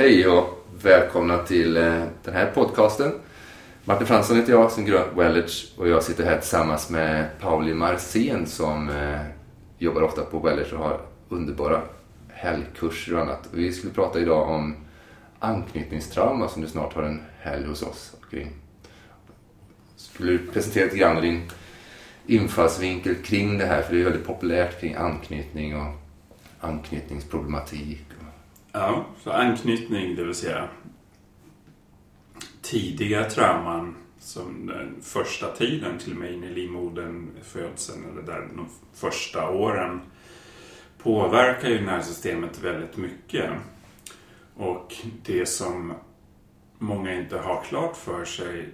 Hej och välkomna till eh, den här podcasten. Martin Fransson heter jag som grön Wellage och jag sitter här tillsammans med Pauli Marsén som eh, jobbar ofta på Wellage och har underbara helgkurser och annat. Vi skulle prata idag om anknytningstrauma som du snart har en helg hos oss kring. Skulle du presentera lite grann din infallsvinkel kring det här? För det är väldigt populärt kring anknytning och anknytningsproblematik. Ja, så anknytning, det vill säga tidiga trauman som den första tiden, till och med in i livmodern, födseln eller där de första åren påverkar ju nervsystemet väldigt mycket. Och det som många inte har klart för sig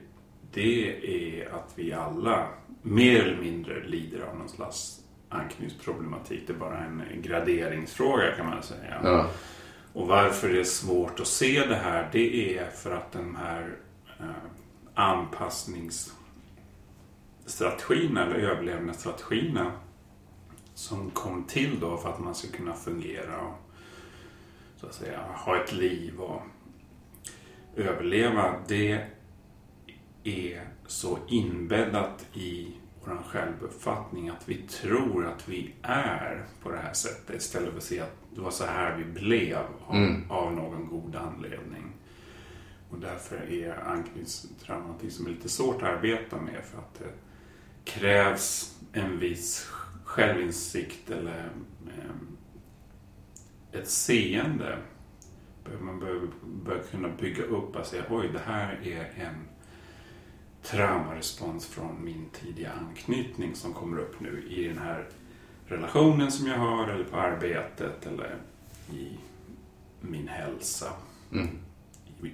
det är att vi alla mer eller mindre lider av någon slags anknytningsproblematik. Det är bara en graderingsfråga kan man säga. Ja. Och varför det är svårt att se det här det är för att de här eh, eller överlevnadsstrategierna som kom till då för att man ska kunna fungera och så att säga ha ett liv och överleva. Det är så inbäddat i vår självuppfattning att vi tror att vi är på det här sättet istället för att se att det var så här vi blev av, Mm. av någon god anledning. Och därför är anknytningstrauma någonting som är lite svårt att arbeta med för att det krävs en viss självinsikt eller eh, ett seende. Man behöver, behöver kunna bygga upp och säga oj, det här är en traumarespons från min tidiga anknytning som kommer upp nu i den här relationen som jag har eller på arbetet eller i min hälsa. Mm.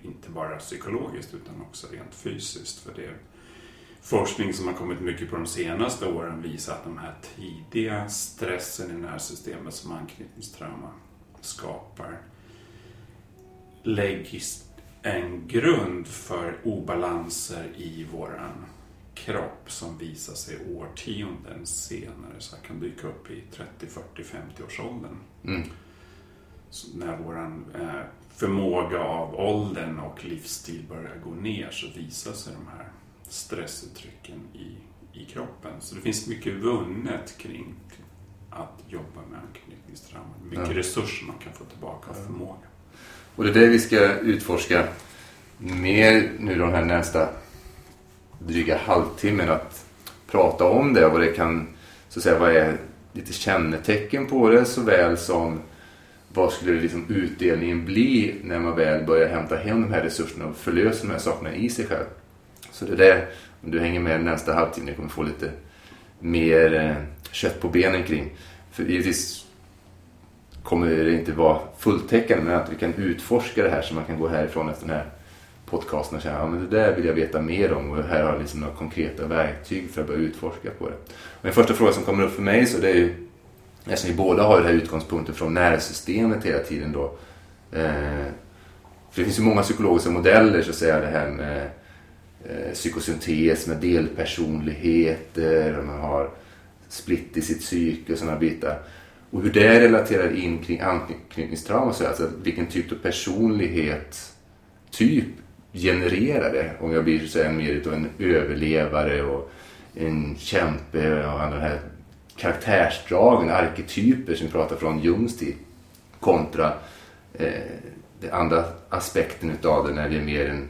Inte bara psykologiskt utan också rent fysiskt. För det forskning som har kommit mycket på de senaste åren visar att de här tidiga stressen i nervsystemet som anknytningstrauma skapar lägger en grund för obalanser i våran kropp som visar sig årtionden senare. Så här kan dyka upp i 30, 40, 50 års åldern. Mm. När vår eh, förmåga av åldern och livsstil börjar gå ner så visar sig de här stressuttrycken i, i kroppen. Så det finns mycket vunnet kring att jobba med anknytningstrauma. Mycket Ja. resurser man kan få tillbaka av förmåga. Och det är det vi ska utforska mer nu de här nästa dryga halvtimmen. Att prata om det och vad det kan, så att säga, vad är lite kännetecken på det såväl som vad skulle liksom utdelningen bli när man väl börjar hämta hem de här resurserna och förlösa de här sakerna i sig själv. Så det är det, om du hänger med nästa halvtimme, du kommer få lite mer eh, kött på benen kring. För givetvis kommer det inte vara fulltäckande men att vi kan utforska det här så man kan gå härifrån efter den här podcasten och känna ja, det där vill jag veta mer om och här har jag liksom några konkreta verktyg för att börja utforska på det. Och den första frågan som kommer upp för mig så det är ju eftersom vi båda har den här utgångspunkten från nervsystemet hela tiden då. Eh, för det finns ju många psykologiska modeller så att säga det här med eh, psykosyntes med delpersonligheter och man har split i sitt psyke och sådana bitar. Och hur det relaterar in kring anknytningstrauma, så alltså vilken typ av personlighet typ genererar det. Om jag blir så här, mer utav en överlevare och en kämpe och alla de här karaktärsdragen, arketyper som vi pratar från Jungs tid kontra eh, den andra aspekten utav det när det är mer en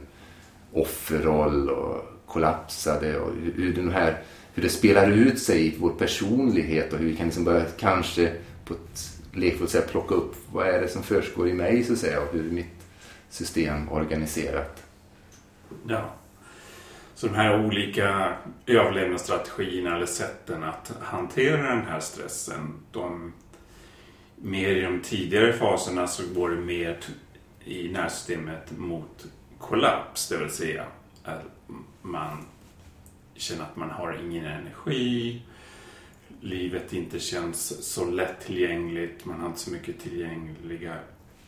offerroll och kollapsade och hur, hur, den här, hur det spelar ut sig i vår personlighet och hur vi kan liksom börja kanske på ett lekfullt sätt plocka upp vad är det som försiggår i mig så att säga och hur är mitt system organiserat. Ja. Så de här olika överlevnadsstrategierna eller sätten att hantera den här stressen, de mer i de tidigare faserna så går det mer i nervsystemet mot kollaps, det vill säga att man känner att man har ingen energi, livet inte känns så lättillgängligt, man har inte så mycket tillgängliga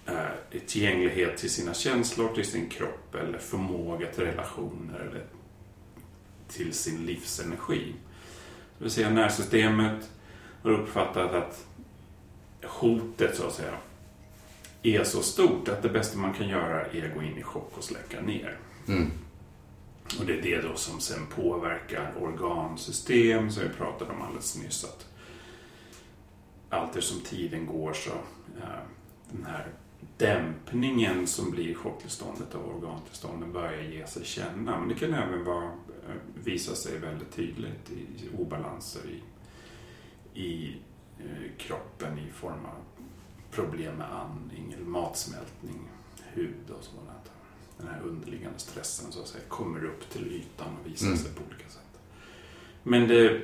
eh, tillgänglighet till sina känslor, till sin kropp eller förmåga till relationer eller till sin livsenergi. Det vill säga nervsystemet har uppfattat att hotet så att säga är så stort att det bästa man kan göra är att gå in i chock och släcka ner. Mm. Och det är det då som sen påverkar organsystem som vi pratade om alldeles nyss. Att allt som tiden går så eh, den här dämpningen som blir chocktillståndet av organtillstånden börjar ge sig känna. Men det kan även vara, eh, visa sig väldigt tydligt i obalanser i, i eh, kroppen i form av problem med andning eller matsmältning, hud och sådant. Den här underliggande stressen så att säga kommer upp till ytan och visar Mm. sig på olika sätt. Men det,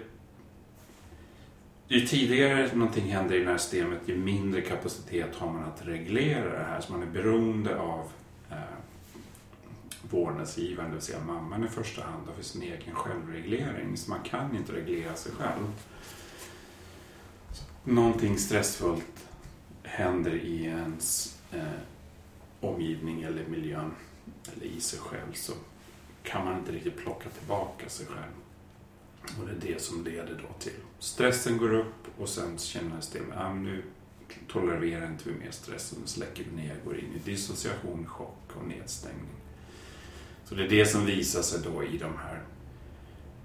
ju tidigare någonting händer i det här systemet, ju mindre kapacitet har man att reglera det här. Så man är beroende av eh, vårdnadsgivaren, det vill säga mamman i första hand, och för sin egen självreglering. Så man kan inte reglera sig själv. Så någonting stressfullt händer i ens eh, omgivning eller miljön, eller i sig själv, så kan man inte riktigt plocka tillbaka sig själv. Och det är det som leder då till stressen går upp och sen känner systemet att ah, nu tolererar inte vi mer stress och nu släcker vi ner, går in i dissociation, chock och nedstängning. Så det är det som visar sig då i de här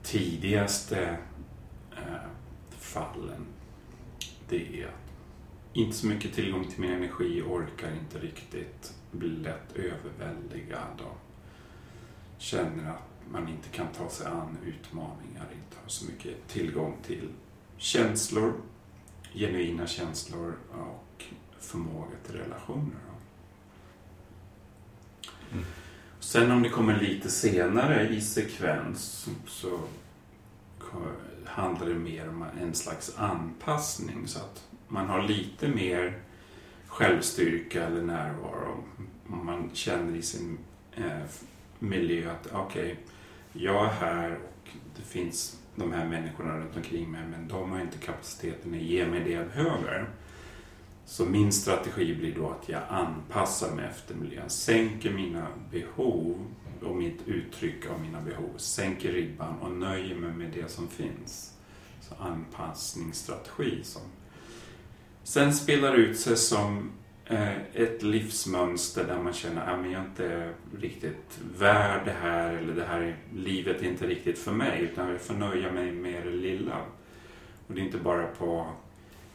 tidigaste eh, fallen. Det är att inte så mycket tillgång till min energi, orkar inte riktigt, blir lätt överväldigad och känner att man inte kan ta sig an utmaningar, inte har så mycket tillgång till känslor, genuina känslor och förmåga till relationer. Mm. Sen om det kommer lite senare i sekvens så handlar det mer om en slags anpassning så att man har lite mer självstyrka eller närvaro. Man känner i sin eh, miljö att okej, okay, jag är här och det finns de här människorna runt omkring mig men de har inte kapaciteten att ge mig det jag behöver. Så min strategi blir då att jag anpassar mig efter miljön, sänker mina behov och mitt uttryck av mina behov, sänker ribban och nöjer mig med det som finns. Så anpassningsstrategi som sen spelar det ut sig som eh, ett livsmönster där man känner ah, att jag är inte riktigt värd det här eller det här livet är inte riktigt för mig utan jag får nöja mig med det lilla. Och det är inte bara på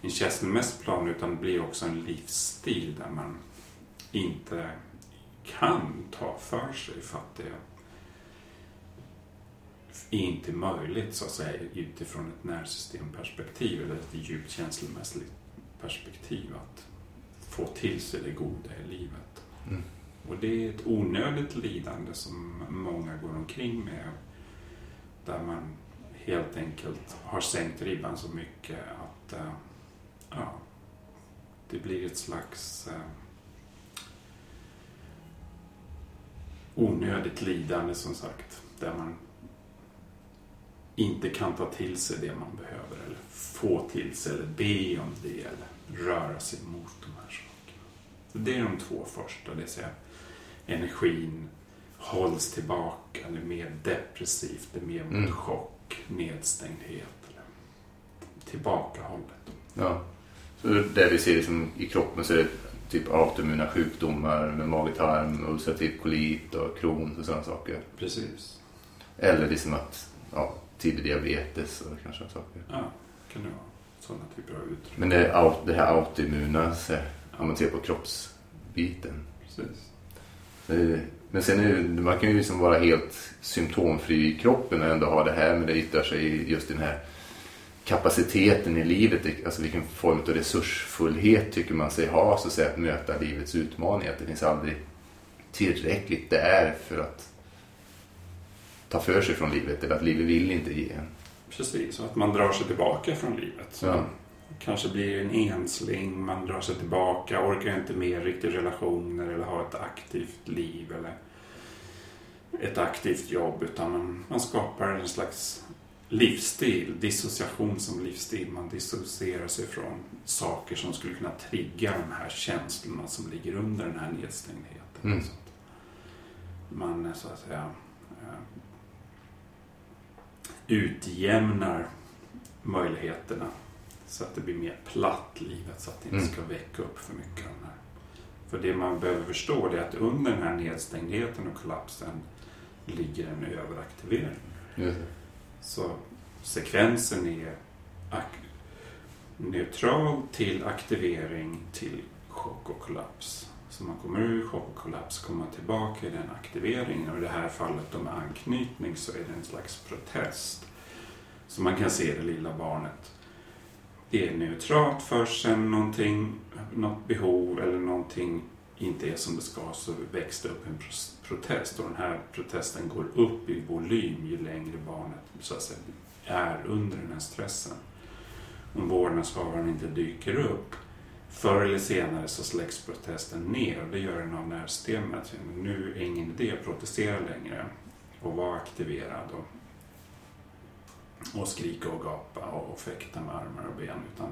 en känslomässig plan utan det blir också en livsstil där man inte kan ta för sig för att det är inte möjligt så att säga utifrån ett närsystemperspektiv eller ett djupt känslomässigt perspektiv att få till sig det goda i livet. Mm. Och det är ett onödigt lidande som många går omkring med. Där man helt enkelt har sänkt ribban så mycket att uh, ja, det blir ett slags uh, onödigt lidande som sagt. Där man inte kan ta till sig det man behöver eller få till sig eller be om det eller röra sig mot de här sakerna. Så det är de två första, det vill säga energin hålls tillbaka, det är mer depressivt, det är mer mot Mm. chock, nedstängdhet eller tillbakahållet. Ja. Så det vi ser liksom i kroppen så är det typ autoimmuna sjukdomar med mage-tarm, ulcerativ kolit och Crohns och sådana saker. Precis. Eller liksom att, ja, tidig diabetes och kanske saker. Ja, kan det vara sådana typer av uttryck. Men det, är det här autoimmuna, om man ser på kroppsbiten. Precis. Men sen är man kan ju liksom vara helt symptomfri i kroppen och ändå ha det här, men det yttrar sig i just den här kapaciteten i livet, alltså vilken form av resursfullhet tycker man sig ha så att säga, att möta livets utmaningar. Att det finns aldrig tillräckligt där för att ta för sig från livet eller att livet vill inte ge en. Precis, och att man drar sig tillbaka från livet. Så Ja. kanske blir en ensling, man drar sig tillbaka, orkar inte med riktigt relationer eller ha ett aktivt liv eller ett aktivt jobb utan man, man skapar en slags livsstil, dissociation som livsstil. Man dissocierar sig från saker som skulle kunna trigga de här känslorna som ligger under den här nedstängdheten. Mm. Man så att säga eh, utjämnar möjligheterna så att det blir mer platt livet så att det inte Mm. ska väcka upp för mycket av här För det man behöver förstå är att under den här nedstängdheten och kollapsen ligger en överaktivering. Det. Så sekvensen är neutral till aktivering till chock och kollaps. Så man kommer ur chock och kollaps, kommer tillbaka i den aktiveringen. Och i det här fallet då med anknytning så är det en slags protest. Så man kan se det lilla barnet är neutralt först, sen någonting, något behov eller någonting inte är som det ska så växte upp en protest och den här protesten går upp i volym ju längre barnet så att säga, är under den här stressen. Om vårdnadshavaren inte dyker upp Förr eller senare så släcks protesten ner och det gör den av nervsystemet. Nu är ingen idé att protestera längre och vara aktiverad och, och skrika och gapa och, och fäkta med armar och ben. Utan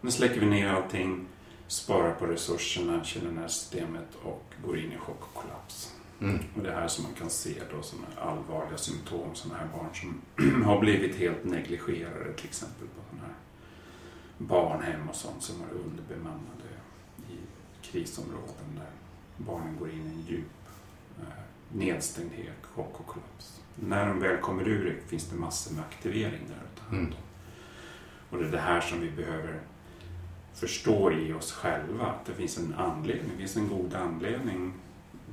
nu släcker vi ner allting, sparar på resurserna, känner nervsystemet och går in i chock och kollaps. Mm. Och det här som man kan se då som allvarliga symptom, sådana här barn som har blivit helt negligerade till exempel på sådana här barnhem och sånt som underbemannade i krisområden där barnen går in i en djup eh, nedstängdhet, chock och kollaps. När de väl kommer ur det finns det massor med aktivering där att ta hand om. Mm. Och det är det här som vi behöver förstå i oss själva, att det finns en anledning, det finns en god anledning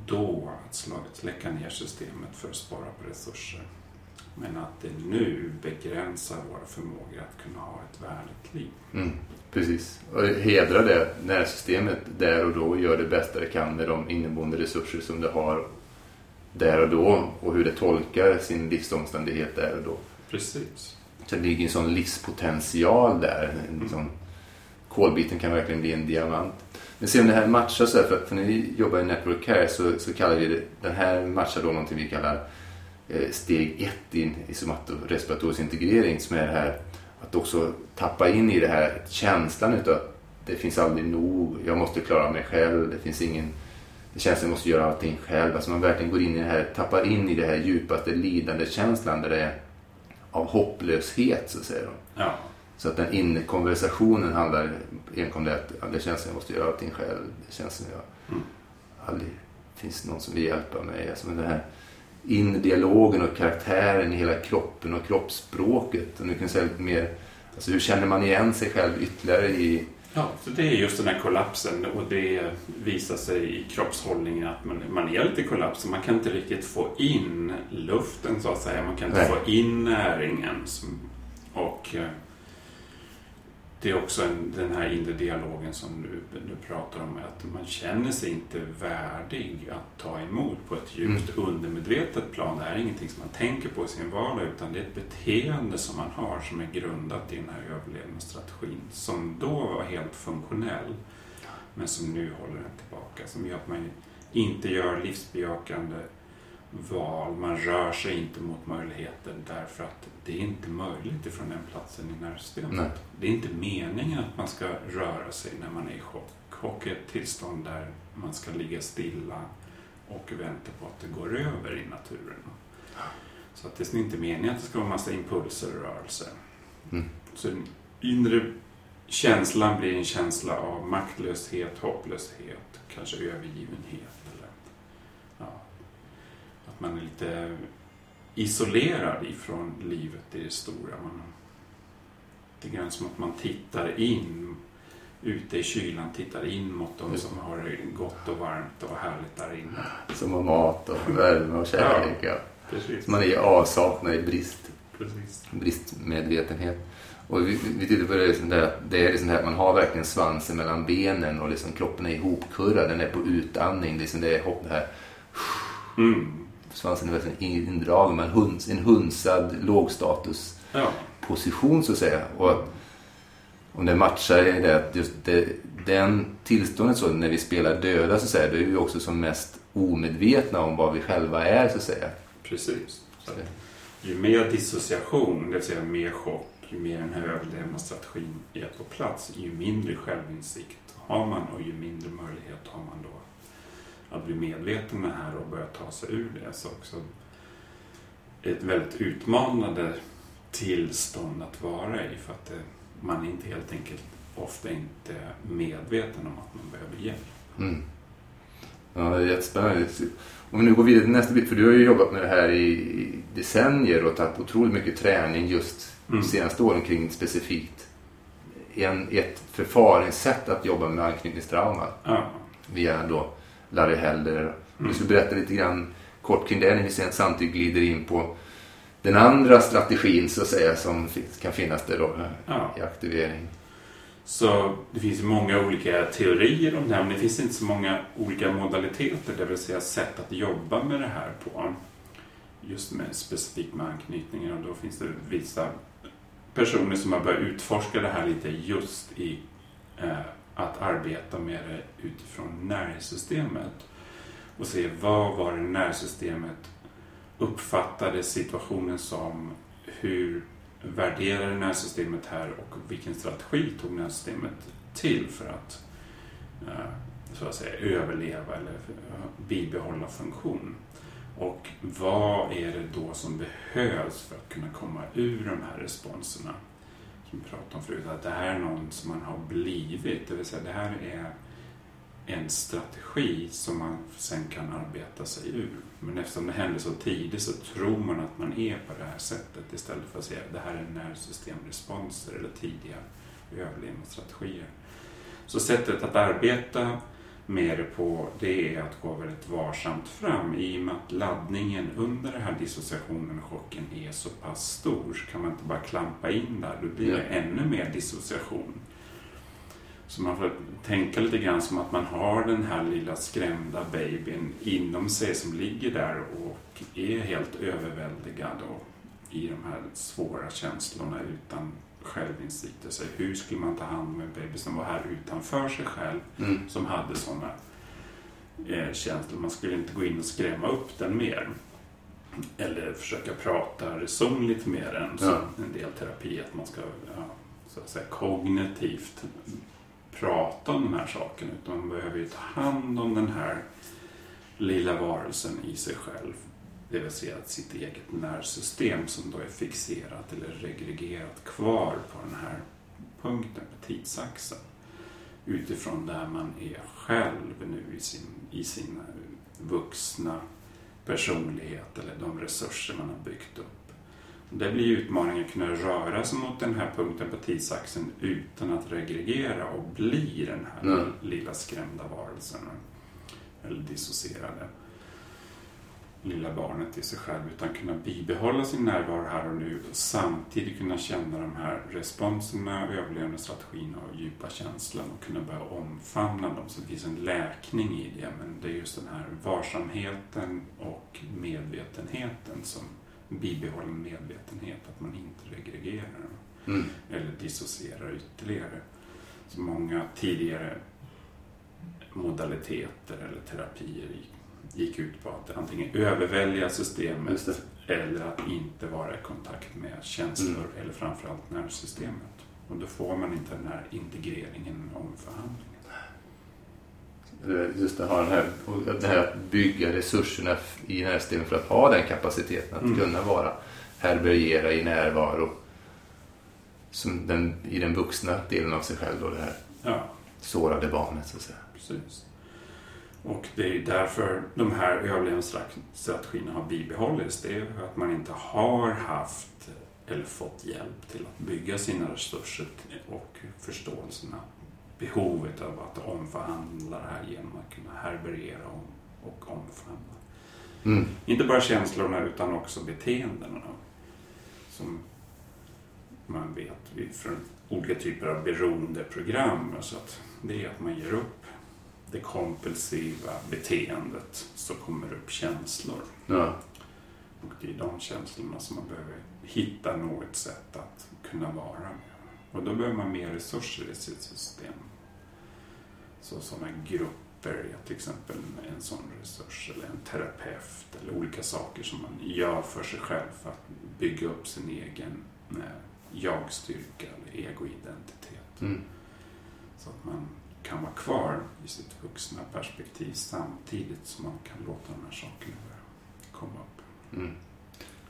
då att släcka ner systemet för att spara på resurser. Men att det nu begränsar våra förmågor att kunna ha ett värdigt liv. Mm, precis. Och hedra det nervsystemet där och då gör det bästa det kan med de inneboende resurser som det har där och då och hur det tolkar sin livsomständighet där och då. Precis. Så det ligger en sån livspotential där. En liksom, kolbiten kan verkligen bli en diamant. Men se om det här matchar så här, för, för när vi jobbar i Network Care så, så kallar vi det, den här matchar då någonting vi kallar steg ett in i somatorespiratorisk integrering som är det här att också tappa in i det här känslan utav att det finns aldrig nog, jag måste klara mig själv, det finns ingen det känns att jag måste göra allting själv. Alltså man verkligen går in i det här, tappar in i det här djupaste lidande-känslan där det är av hopplöshet så att säga. Ja. Så att den inne konversationen handlar enkom om det att det känns som jag måste göra allting själv. Det känns som jag mm. aldrig finns någon som vill hjälpa mig. Alltså det här in dialogen och karaktären i hela kroppen och kroppsspråket. Och nu kan säga lite mer, alltså hur känner man igen sig själv ytterligare i... Ja, så det är just den här kollapsen och det visar sig i kroppshållningen att man, man är lite kollaps. Man kan inte riktigt få in luften så att säga. Man kan inte Nej. få in näringen. Som, och eh, det är också en, den här inre dialogen som du, du pratar om, att man känner sig inte värdig att ta emot på ett djupt mm. undermedvetet plan. Det här är ingenting som man tänker på i sin vardag, utan det är ett beteende som man har som är grundat i den här överlevnadsstrategin, som då var helt funktionell, men som nu håller den tillbaka, som gör att man inte gör livsbejakande val, man rör sig inte mot möjligheter därför att det är inte möjligt ifrån den platsen i nervsystemet. Det är inte meningen att man ska röra sig när man är i chock. Chock är ett tillstånd där man ska ligga stilla och vänta på att det går över i naturen. Så att det är inte meningen att det ska vara massa impulser och rörelser. Mm. Så den inre känslan blir en känsla av maktlöshet, hopplöshet, kanske övergivenhet att man är lite isolerad ifrån livet i det stora. Man, det är grann som att man tittar in ute i kylan, tittar in mot dem som har det gott och varmt och härligt där inne. Som har mat och värme och kärlek. Ja, precis. Man är i avsaknad, i brist, precis. bristmedvetenhet. Och vi, vi tittar på det, liksom där, det är liksom här att man har verkligen svansen mellan benen och liksom kroppen är ihopkurrad, den är på utandning. Liksom det är hopp, det här. Mm svansen är indragen, men huns, en hunsad lågstatusposition ja. så att säga. Och om det matchar det att just det, den tillståndet så när vi spelar döda så att säga, då är vi också som mest omedvetna om vad vi själva är så att säga. Precis. Så. Ju mer dissociation, det vill säga mer chock, ju mer den här överlevnadsstrategin är på plats, ju mindre självinsikt har man och ju mindre möjlighet har man då att bli medveten med det här och börja ta sig ur det. Så också ett väldigt utmanande tillstånd att vara i för att det, man är inte helt enkelt ofta inte medveten om att man behöver hjälp. Mm. Ja, det är jättespännande. Om vi nu går vidare till nästa bit, för du har ju jobbat med det här i decennier och tagit otroligt mycket träning just de Mm. senaste åren kring specifikt en, ett förfaringssätt att jobba med anknytningstrauma Ja. via då Larry Helder. Mm. Du skulle berätta lite grann kort kring det när vi sen samtidigt glider in på den andra strategin så att säga som kan finnas där då Ja. i aktivering. Så det finns många olika teorier om det här, men det finns inte så många olika modaliteter, det vill säga sätt att jobba med det här på. Just med specifikt med anknytningar och då finns det vissa personer som har börjat utforska det här lite just i eh, att arbeta med det utifrån nervsystemet och se vad var det nervsystemet uppfattade situationen som, hur värderade nervsystemet här och vilken strategi tog nervsystemet till för att eh, så att säga överleva eller eh, bibehålla funktion. Och vad är det då som behövs för att kunna komma ur de här responserna? Som vi pratade om förut, att det här är någon som man har blivit, det vill säga det här är en strategi som man sen kan arbeta sig ur. Men eftersom det händer så tidigt så tror man att man är på det här sättet istället för att säga att det här är nervsystemresponser eller tidiga överlevnadsstrategier. Så sättet att arbeta med det på det är att gå väldigt varsamt fram. I och med att laddningen under den här dissociationen och chocken är så pass stor så kan man inte bara klampa in där, då blir det ännu mer dissociation. Så man får tänka lite grann som att man har den här lilla skrämda babyn inom sig som ligger där och är helt överväldigad och i de här svåra känslorna utan självinsikter. Så hur skulle man ta hand om en baby som var här utanför sig själv Mm. som hade sådana eh, känslor. Man skulle inte gå in och skrämma upp den mer. Eller försöka prata resonligt med den som Ja. en del terapi. Att man ska ja, så att säga, kognitivt prata om de här sakerna. Utan man behöver ju ta hand om den här lilla varelsen i sig själv. Det vill säga att sitt eget nervsystem som då är fixerat eller regregerat kvar på den här punkten på tidsaxeln utifrån där man är själv nu i sin, i sin vuxna personlighet eller de resurser man har byggt upp. Och det blir utmaningen att kunna röra sig mot den här punkten på tidsaxeln utan att regregera och bli den här Mm. lilla skrämda varelsen eller dissocierade lilla barnet i sig själv utan kunna bibehålla sin närvaro här och nu och samtidigt kunna känna de här responserna, överlevnadsstrategin och djupa känslan och kunna börja omfamna dem. Så det finns en läkning i det men det är just den här varsamheten och medvetenheten som bibehållen medvetenhet, att man inte regregerar Mm. eller dissocierar ytterligare. Så många tidigare modaliteter eller terapier gick, gick ut på att antingen övervälja systemet det. eller att inte vara i kontakt med känslor eller framförallt nervsystemet. Och då får man inte den här integreringen och omförhandlingen. Eller Just ha den här, det här att bygga resurserna i nervsystemet för att ha den kapaciteten att Mm. kunna vara härbärgera i närvaro som den, i den vuxna delen av sig själv då det här Ja, sårade barnet så att säga. precis. Och det är därför de här överlevnadsstrategierna har bibehållits. Det är att man inte har haft eller fått hjälp till att bygga sina resurser och förståelsen av behovet av att omförhandla det här genom att kunna härbärgera och, och omförhandla. Mm. Inte bara känslorna utan också beteendena. Som man vet från olika typer av beroendeprogram. Så att det är att man ger upp det kompulsiva beteendet så kommer upp känslor. Ja. Och det är de känslorna som man behöver hitta något sätt att kunna vara med. Och då behöver man mer resurser i sitt system. Så sådana grupper är till exempel en sån resurs, eller en terapeut, eller olika saker som man gör för sig själv för att bygga upp sin egen eh, jag-styrka eller egoidentitet. Mm. Så att man kan vara kvar i sitt vuxna perspektiv samtidigt som man kan låta de här sakerna komma upp. Mm.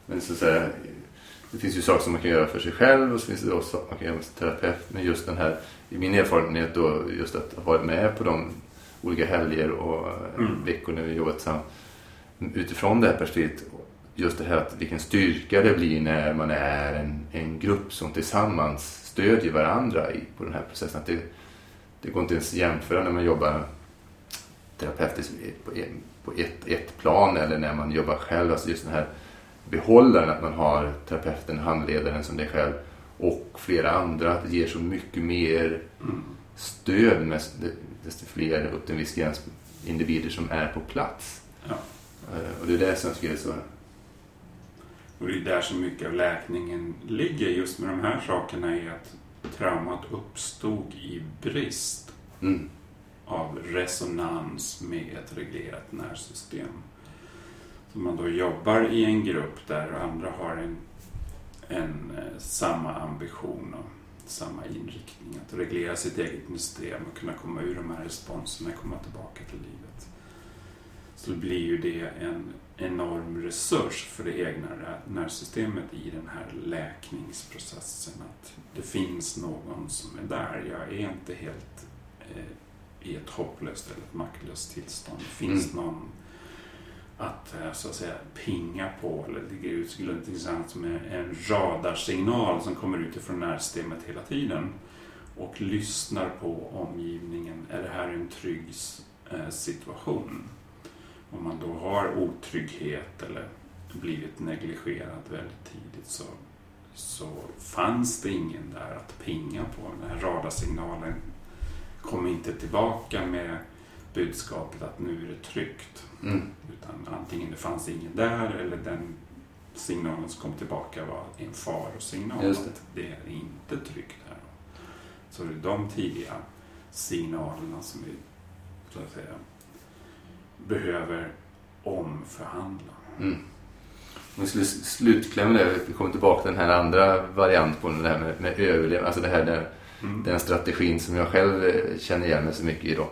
Men så att säga, det finns ju saker som man kan göra för sig själv och så finns det också saker man kan göra som terapeut. Men just den här, i min erfarenhet då, just att ha varit med på de olika helger och Mm. veckor när vi jobbat tillsammans. Utifrån det här perspektivet, just det här att vilken styrka det blir när man är en, en grupp som tillsammans stödjer varandra i, på den här processen. Att det, det går inte ens att jämföra när man jobbar terapeutiskt på, ett, ett plan eller när man jobbar själv. Alltså just den här behållaren att man har terapeuten, handledaren som dig själv och flera andra. Att det ger så mycket mer stöd med desto fler upp till en viss gräns individer som är på plats. Ja. Eh, Och det är det som jag tycker är så... Och det är där så mycket av läkningen ligger just med de här sakerna är att traumat uppstod i brist Mm, av resonans med ett reglerat nervsystem. Så man då jobbar i en grupp där andra har en, en eh, samma ambition och samma inriktning att reglera sitt eget system och kunna komma ur de här responserna och komma tillbaka till livet. Så blir ju det en enorm resurs för det egna nervsystemet i den här läkningsprocessen. Att det finns någon som är där. Jag är inte helt eh, i ett hopplöst eller ett maktlöst tillstånd. Det finns Mm. någon att eh, så att säga pinga på eller ut det intressant som en, en radarsignal som kommer utifrån nervsystemet hela tiden och lyssnar på omgivningen. Är det här en trygg eh, situation? Om man då har otrygghet eller blivit negligerad väldigt tidigt så, så fanns det ingen där att pinga på. Den här radarsignalen kom inte tillbaka med budskapet att nu är det tryggt. mm, Utan antingen det fanns ingen där eller den signalen som kom tillbaka var en farosignal. Just det. Att det är inte tryggt här. Så det är de tidiga signalerna som vi så att säga, behöver omförhandla. mm. Om vi skulle slutklämma det, vi kommer tillbaka till den här andra varianten på det här med, med överlevnad. Alltså det här där, Mm. den strategin som jag själv eh, känner igen mig så mycket i då.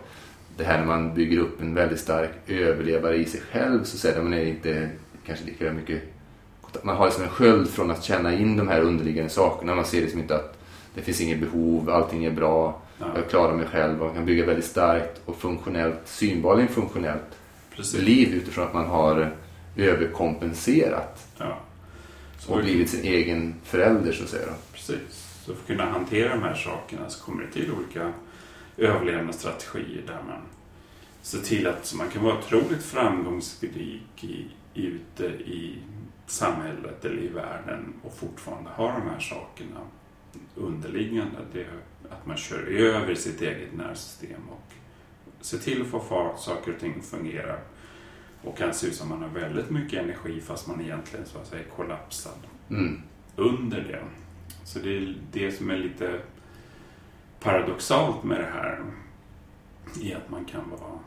Det här när man bygger upp en väldigt stark överlevare i sig själv så säger man är inte kanske lika mycket man har liksom en sköld från att känna in de här underliggande sakerna. Man ser liksom inte att det finns inget behov, allting är bra, Ja, jag klarar mig själv. Man kan bygga väldigt starkt och funktionellt, synbarligen funktionellt precis. liv utifrån att man har överkompenserat Ja. Och blivit sin egen förälder så att säga. Då. Precis. Så för att kunna hantera de här sakerna så kommer det till olika överlevnadsstrategier där man ser till att man kan vara otroligt framgångsrik i, ute i samhället eller i världen och fortfarande ha de här sakerna underliggande. Det att man kör över sitt eget nervsystem och ser till att få fart, saker och ting att fungera och kan se ut som man har väldigt mycket energi fast man egentligen så att säga är kollapsad Mm. under det. Så det är det som är lite paradoxalt med det här. Är att man kan vara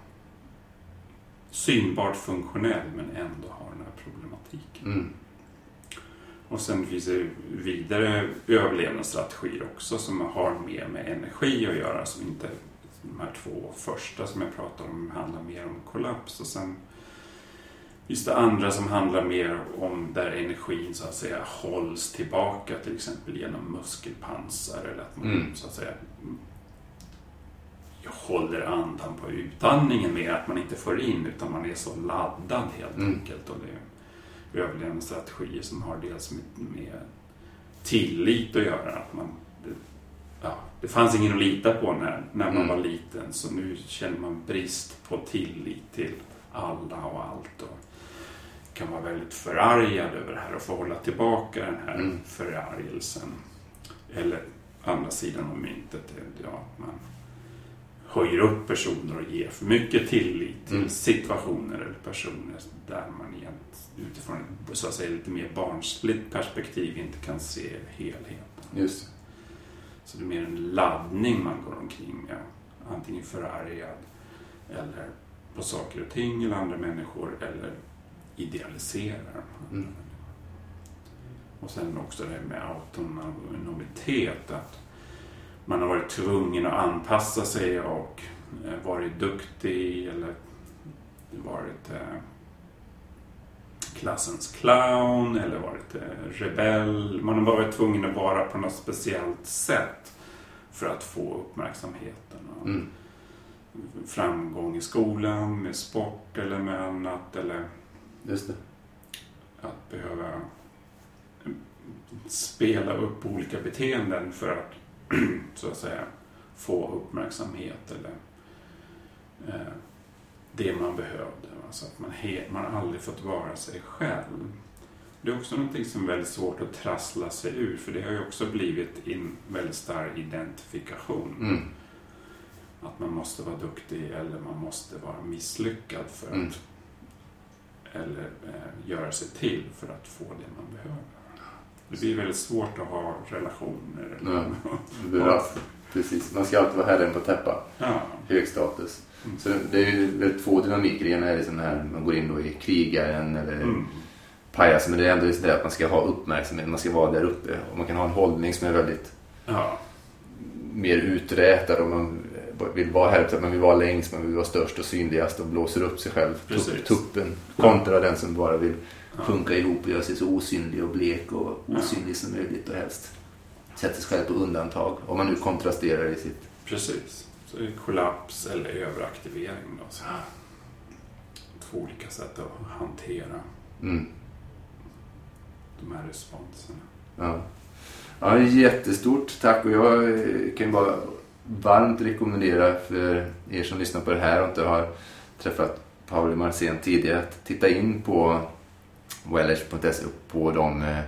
synbart funktionell men ändå ha den här problematiken. Mm. Och sen finns det vidare överlevnadsstrategier också som har mer med energi att göra. Som inte, de här två första som jag pratar om handlar mer om kollaps. Och sen finns det andra som handlar mer om där energin så att säga hålls tillbaka. Till exempel genom muskelpansar eller att man Mm. så att säga håller andan på utandningen med att man inte får in utan man är så laddad helt Mm. enkelt. Och det överlevnadsstrategier som har dels med, med tillit att göra. Att man, det, ja, det fanns ingen att lita på när, när man Mm. var liten så nu känner man brist på tillit till alla och allt. Och kan vara väldigt förargad över det här och få hålla tillbaka den här Mm. förargelsen. Eller andra sidan av myntet, ja, man höjer upp personer och ger för mycket tillit till Mm. situationer eller personer där man egent, utifrån så att säga, lite mer barnsligt perspektiv inte kan se helheten. Just. Så det är mer en laddning man går omkring med. Antingen förargad eller på saker och ting eller andra människor eller idealiserar Mm. Och sen också det här med autonomitet. Att man har varit tvungen att anpassa sig och eh, varit duktig eller varit eh, klassens clown eller varit eh, rebell. Man har varit tvungen att vara på något speciellt sätt för att få uppmärksamheten. Och, Mm. framgång i skolan, med sport eller med annat. Eller Just det. att behöva spela upp olika beteenden för att så att säga få uppmärksamhet eller eh, det man behövde. Så att man, he, man har aldrig fått vara sig själv. Det är också någonting som är väldigt svårt att trassla sig ur för det har ju också blivit en väldigt stark identifikation. Mm. Att man måste vara duktig eller man måste vara misslyckad för att Mm. eller eh, göra sig till för att få det man behöver. Det blir väldigt svårt att ha relationer. Eller, Det blir allt. Precis. Man ska alltid vara herren på täppa. ja. Hög status. Mm. Så det är ju väl två dynamiker. Ena är liksom här man går in då i krigaren eller Mm. pajasen. Men det är ändå just det att man ska ha uppmärksamhet. Man ska vara där uppe. Och man kan ha en hållning som är väldigt ja. mer uträtad. Och man vill vara här. Man vill vara längst. Man vill vara störst och synligast. Och blåser upp sig själv. Precis. Tupp, tuppen. Kontra den som bara vill Ja. Sjunka ihop och göra sig så osynlig och blek och osynlig som möjligt. Och helst sätter sig själv på undantag. Om man nu kontrasterar i sitt Precis. Så det är kollaps eller överaktivering. Då, så. Två olika sätt att hantera Mm. de här responserna. Ja. ja, jättestort tack och jag eh, kan ju bara varmt rekommendera för er som lyssnar på det här och inte har träffat Pauli Marcén tidigare att titta in på wellers.se och på de eh,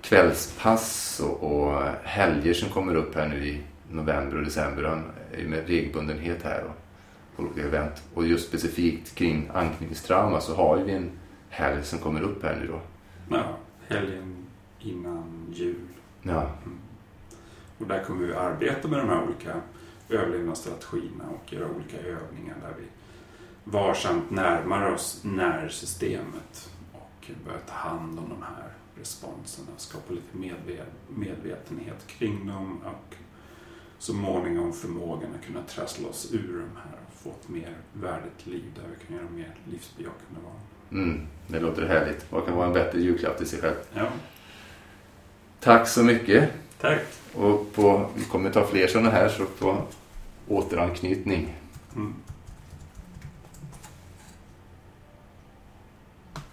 kvällspass och, och helger som kommer upp här nu i november och december. Med regelbundenhet här och olika event. Och just specifikt kring anknytningstrauma så har vi en helg som kommer upp här nu då. Ja, helgen innan jul. Ja, Och där kommer vi arbeta med de här olika överlevnadsstrategierna och göra olika övningar där vi varsamt närmar oss närsystemet och börjar ta hand om de här responserna, skapa lite medve- medvetenhet kring dem och så måningom förmågan att kunna trassla oss ur de här och få ett mer värdigt liv där vi kan göra mer livsbejakande val. mm, det låter härligt. Vad kan vara en bättre julklapp till sig själv? Ja, Tack så mycket. tack! Och på, vi kommer ta fler sådana här så på återanknytning. Mm.